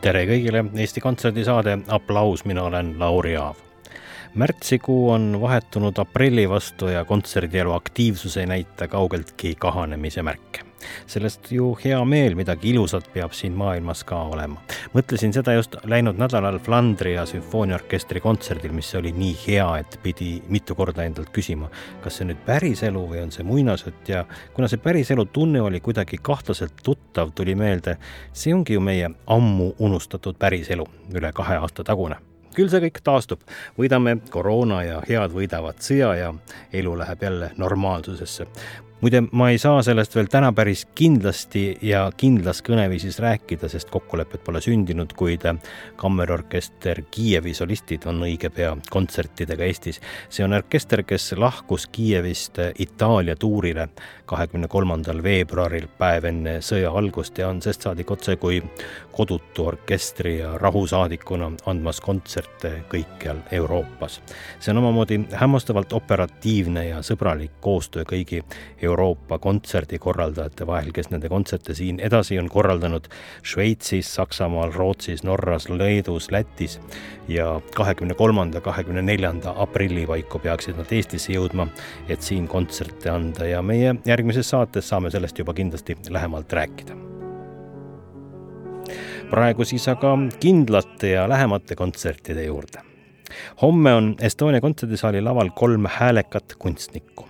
Tere kõigile, Eesti Kontserdi saade Aplaus, mina olen Lauri Aav. märtsikuu on vahetunud aprilli vastu ja kontserdielu aktiivsus ei näita kaugeltki kahanemise märke sellest ju hea meel, midagi ilusat peab siin maailmas ka olema. mõtlesin seda just läinud nädalal Flandria sümfooniaorkestri kontserdil, mis oli nii hea, et pidi mitu korda endalt küsima, kas see nüüd päriselu või on see muinasjutt ja kuna see päriselu tunne oli kuidagi kahtlaselt tuttav, tuli meelde, see ongi ju meie ammu unustatud päriselu, üle kahe aasta tagune. Küll see kõik taastub, võidame koroona ja head võidavad sõja ja elu läheb jälle normaalsusesse muide, ma ei saa sellest veel täna päris kindlasti ja kindlas kõneviisis rääkida, sest kokkulepet pole sündinud, kuid kammerorkester Kiievi solistid on õige pea kontsertidega Eestis. see on orkester, kes lahkus Kiievist Itaalia tuurile kahekümne kolmandal veebruaril, päev enne sõja algust ja on sest saadik otse kui kodutu orkestri ja rahusaadikuna andmas kontserte kõikjal Euroopas. see on omamoodi hämmastavalt operatiivne ja sõbralik koostöö kõigi Euroopa kontserdikorraldajate vahel, kes nende kontserte siin edasi on korraldanud Šveitsis, Saksamaal, Rootsis, Norras, Leedus, Lätis ja kahekümne kolmanda, kahekümne neljanda aprilli paiku peaksid nad Eestisse jõudma, et siin kontserte anda ja meie järgmises saates saame sellest juba kindlasti lähemalt rääkida praegu siis aga kindlate ja lähemate kontsertide juurde. Homme on Estonia kontserdisaali laval kolm häälekat kunstnikku.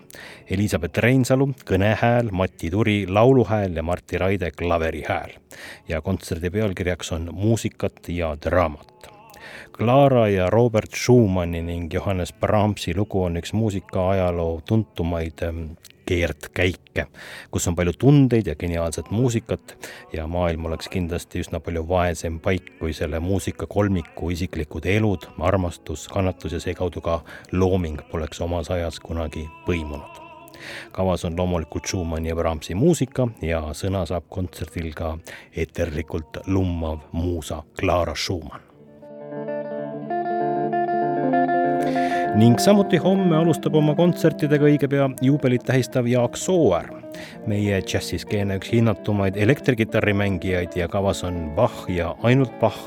Elizabeth Reinsalu kõnehääl, Mati Turi lauluhääl ja Martti Raide klaverihääl. ja kontserdi pealkirjaks on muusikat ja draamat. Clara ja Robert Schumanni ning Johannes Brahmsi lugu on üks muusikaajaloo tuntumaid keerdkäike, kus on palju tundeid ja geniaalset muusikat ja maailm oleks kindlasti üsna palju vaesem paik, kui selle muusikakolmiku isiklikud elud, armastus, kannatus ja seekaudu ka looming poleks omas ajas kunagi põimunud kavas on loomulikult Schumanni ja Brahmsi muusika ja sõna saab kontserdil ka eeterlikult lummav muusa Clara Schumann. Ning samuti homme alustab oma kontsertidega õige pea juubelit tähistav Jaak Sooäär, meie džässiskeene üks hinnatumaid elektrikitarrimängijaid ja kavas on Bach ja ainult Bach.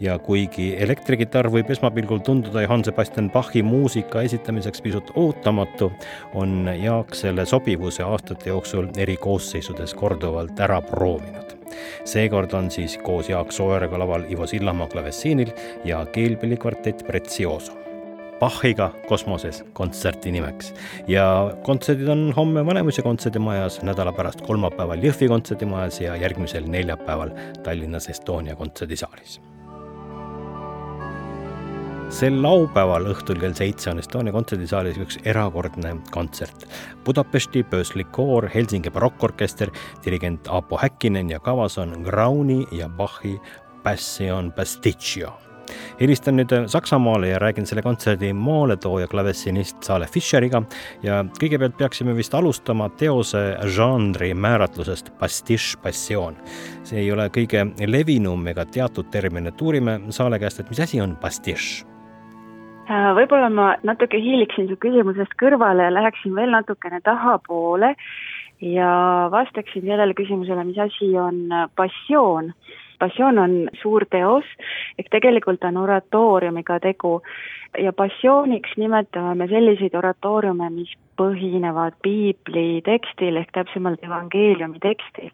ja kuigi elektrikitarr võib esmapilgul tunduda Johann Sebastian Bachi muusika esitamiseks pisut ootamatu, on Jaak selle sobivuse aastate jooksul eri koosseisudes korduvalt ära proovinud. Seekord on siis koos Jaak Sooäärega laval Ivo Sillamaa klavessiinil ja keelpillikvartett Prezioso Bachiga kosmoses kontserti nimeks. ja kontserdid on homme Vanemuise kontserdimajas, nädala pärast kolmapäeval Jõhvi kontserdimajas ja järgmisel neljapäeval Tallinnas Estonia kontserdisaalis sel laupäeval õhtul kell seitse on Estonia kontserdisaalis üks erakordne kontsert. Budapesti Bösli koor, Helsingi barokkorkester, dirigent Aapo Häkkinen ja kavas on Grauni ja Bachi Passion Pasticcio helistan nüüd Saksamaale ja räägin selle kontserdi maaletooja klavessinist Sale Fischeriga ja kõigepealt peaksime vist alustama teose žanri määratlusest pastiš passioon. see ei ole kõige levinum ega teatud termin, et uurime Saale käest, et mis asi on pastiš äh, võib-olla ma natuke hiiliksin su küsimusest kõrvale ja läheksin veel natukene tahapoole ja vastaksin sellele küsimusele, mis asi on passioon passioon on suur teos, ehk tegelikult on oratooriumiga tegu. Ja passiooniks nimetame me selliseid oratooriume, mis põhinevad piibli tekstil ehk täpsemalt evangeeliumi tekstil.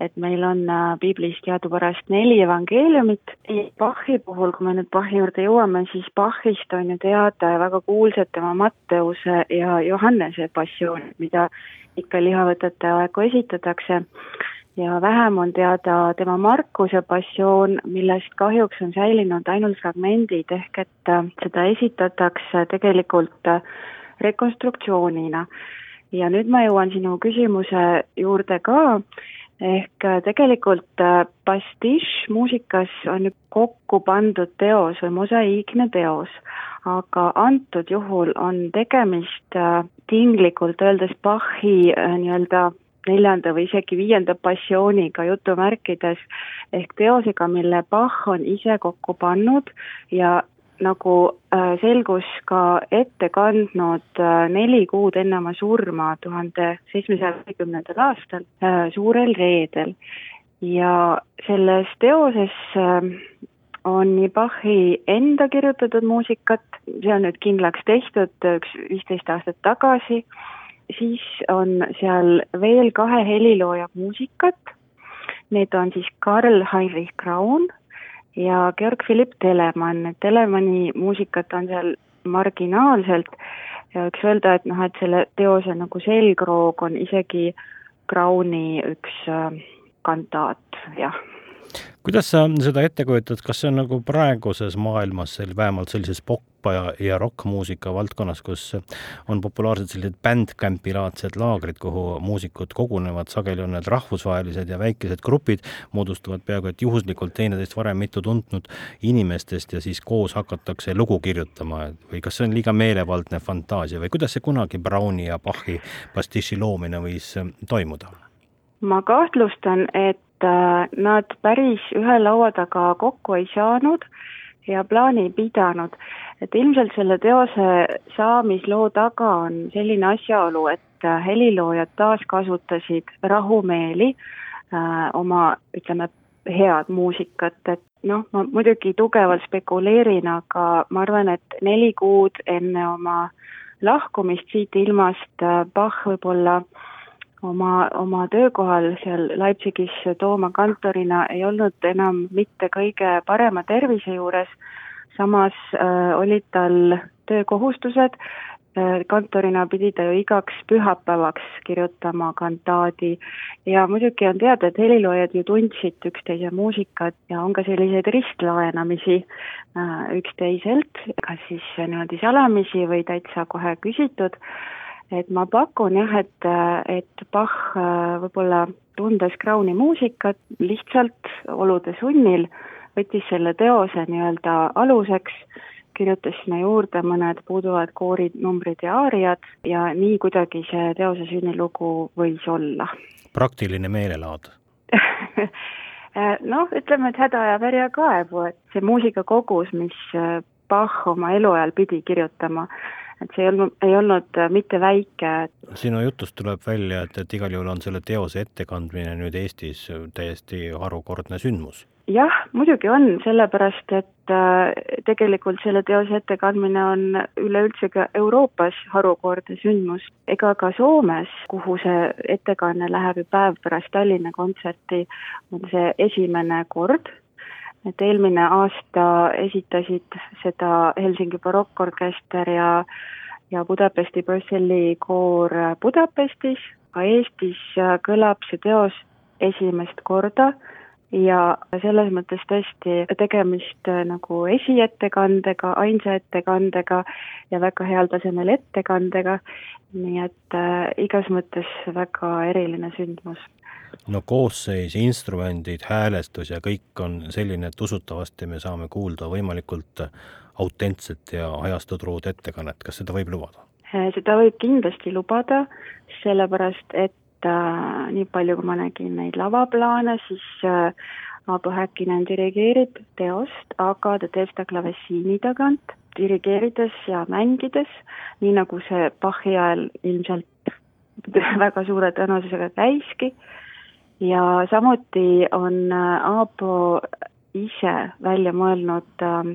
et meil on äh, piiblis teadupärast neli evangeeliumit, Bachi puhul, kui me nüüd Bachi juurde jõuame, siis Bachist on ju teada väga kuulsad tema Matteuse ja Johannese passioonid, mida ikka lihavõtete aegu esitatakse ja vähem on teada tema Markuse passioon, millest kahjuks on säilinud ainult fragmendid, ehk et äh, seda esitatakse tegelikult äh, rekonstruktsioonina. ja nüüd ma jõuan sinu küsimuse juurde ka, ehk tegelikult pastišš muusikas on kokku pandud teos või mosaiikne teos, aga antud juhul on tegemist tinglikult öeldes Bachi nii-öelda neljanda või isegi viienda passiooniga jutumärkides ehk teosega, mille Bach on ise kokku pannud ja nagu äh, selgus ka ette kandnud äh, neli kuud enne oma surma tuhande seitsmesaja viiekümnendal aastal äh, Suurel Reedel. ja selles teoses on nii Bachi enda kirjutatud muusikat, see on nüüd kindlaks tehtud üks viisteist aastat tagasi siis on seal veel kahe helilooja muusikat. Need on siis Karl Heinrich Kraun ja Georg Philipp Telemann, Telemanni muusikat on seal marginaalselt. Ja võiks öelda, et noh, et selle teose nagu selgroog on isegi Krauni üks äh, kantaat, jah kuidas sa seda ette kujutad, kas see on nagu praeguses maailmas, sel-, vähemalt sellises pop- ja, ja rokkmuusika valdkonnas, kus on populaarsed sellised bandcampi laadsed laagrid, kuhu muusikud kogunevad, sageli on need rahvusvahelised ja väikesed grupid, moodustavad peaaegu et juhuslikult teineteist varem mitu tundnud inimestest ja siis koos hakatakse lugu kirjutama või kas see on liiga meelevaldne fantaasia või kuidas see kunagi Browni ja Bachi pastiši loomine võis toimuda? ma kahtlustan, et nad päris ühe laua taga kokku ei saanud ja plaani ei pidanud. et ilmselt selle teose saamisloo taga on selline asjaolu, et äh, heliloojad taaskasutasid rahumeeli äh, oma, ütleme, head muusikat, et noh, ma muidugi tugevalt spekuleerin, aga ma arvan, et neli kuud enne oma lahkumist siit ilmast Bach võib-olla äh, oma, oma töökohal seal Leipzigis Tooma kantorina ei olnud enam mitte kõige parema tervise juures, samas äh, olid tal töökohustused. Äh,, kantorina pidi ta ju igaks pühapäevaks kirjutama kantaadi. Ja muidugi on teada, et heliloojad ju tundsid üksteise muusikat ja on ka selliseid ristlaenamisi äh, üksteiselt, kas siis niimoodi salamisi või täitsa kohe küsitud et ma pakun jah, et, et Bach äh, võib-olla tundes Crowni muusikat lihtsalt olude sunnil, võttis selle teose nii-öelda aluseks, kirjutas sinna juurde mõned puuduvad koorinumbrid ja aariad ja nii kuidagi see teose sünnilugu võis olla. praktiline meelelaad noh, ütleme, et häda ajab härja kaevu, et see muusikakogus, mis äh, Bach oma eluajal pidi kirjutama, et see ei olnud, ei olnud äh, mitte väike. sinu jutust tuleb välja, et, et igal juhul on selle teose ettekandmine nüüd Eestis täiesti harukordne sündmus. jah, muidugi on, sellepärast et äh, tegelikult selle teose ettekandmine on üleüldse ka Euroopas harukordne sündmus, ega ka Soomes, kuhu see ettekanne läheb ju päev pärast Tallinna kontserti, on see esimene kord et eelmine aasta esitasid seda Helsingi barokkorkester ja ja Budapesti Brüsseli koor Budapestis, ka Eestis kõlab see teos esimest korda ja selles mõttes tõesti tegemist nagu esiettekandega, ainsa ettekandega ja väga heal tasemel ettekandega, nii et äh, igas mõttes väga eriline sündmus no koosseis, instrumendid, häälestus ja kõik on selline, et usutavasti me saame kuulda võimalikult autentset ja ajastutruud ettekannet, kas seda võib lubada? Äh, seda võib kindlasti lubada, sellepärast et äh, nii palju, kui ma nägin neid lavaplaane, siis äh, Aapo Häkkinen dirigeerib teost, aga ta teeb seda klavessiini tagant, dirigeerides ja mängides, nii nagu see Bachi ajal ilmselt väga suure tõenäosusega käiski äh,, ja samuti on äh, Aapo ise välja mõelnud ähm,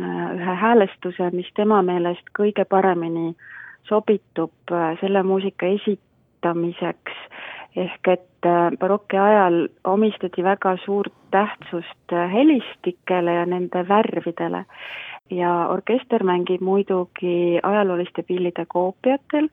äh, ühe häälestuse, mis tema meelest kõige paremini sobitub äh, selle muusika esitamiseks, ehk et baroki ajal omistati väga suurt tähtsust helistikele ja nende värvidele. Ja orkester mängib muidugi ajalooliste pillide koopiatel,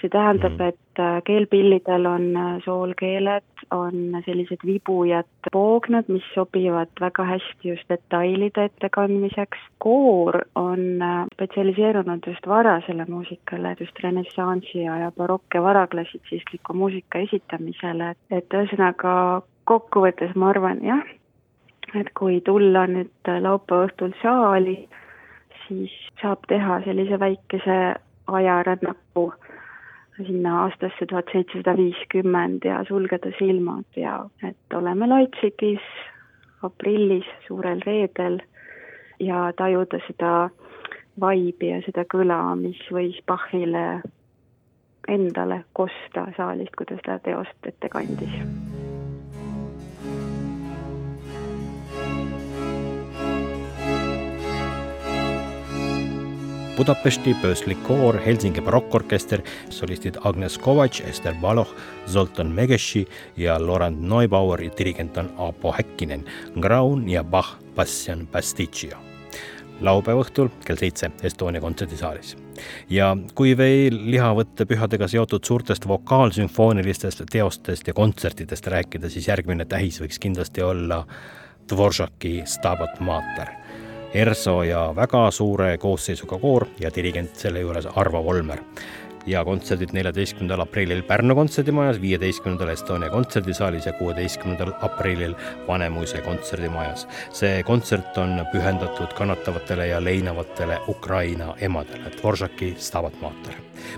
see tähendab, mhm. et äh, keelpillidel on äh, soolkeeled, on sellised vibujad poognad, mis sobivad väga hästi just detailide ettekandmiseks. koor on äh, spetsialiseerunud just varasele muusikale, just renessansi ja, ja barokk- ja varaklassitsistliku muusika esitamisele, et ühesõnaga kokkuvõttes ma arvan jah, et kui tulla nüüd laupäeva õhtul saali, siis saab teha sellise väikese ajarännaku sinna aastasse tuhat seitsesada viiskümmend ja sulgeda silmad ja et oleme Leipzigis aprillis, suurel reedel ja tajuda seda vaibi ja seda kõla, mis võis Bachile endale kosta saalist, kui ta seda teost ette kandis Budapesti pööslik koor, Helsingi barokkorkester, solistid Agnes Kovač, Ester Baloh, Zoltan Megeshi ja Laurent Neubauer ja dirigent on Aapo Häkkinen, Graun ja Bach Bastian Pasticcio laupäeva õhtul kell seitse Estonia kontserdisaalis. ja kui veel lihavõtte pühadega seotud suurtest vokaalsümfoonilistest teostest ja kontsertidest rääkida, siis järgmine tähis võiks kindlasti olla Dvoržaki Stabat Mater ERSO ja väga suure koosseisuga koor ja dirigent selle juures Arvo Volmer. ja kontserdid neljateistkümnendal aprillil Pärnu kontserdimajas, viieteistkümnendal Estonia kontserdisaalis ja kuueteistkümnendal aprillil Vanemuise kontserdimajas. see kontsert on pühendatud kannatavatele ja leinavatele Ukraina emadele, Dvoržaki Stabat Mater.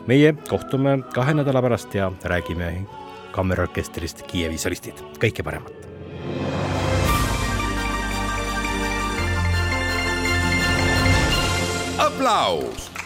meie kohtume kahe nädala pärast ja räägime kammerorkestrist Kiievi solistid, kõike paremat! aplauso.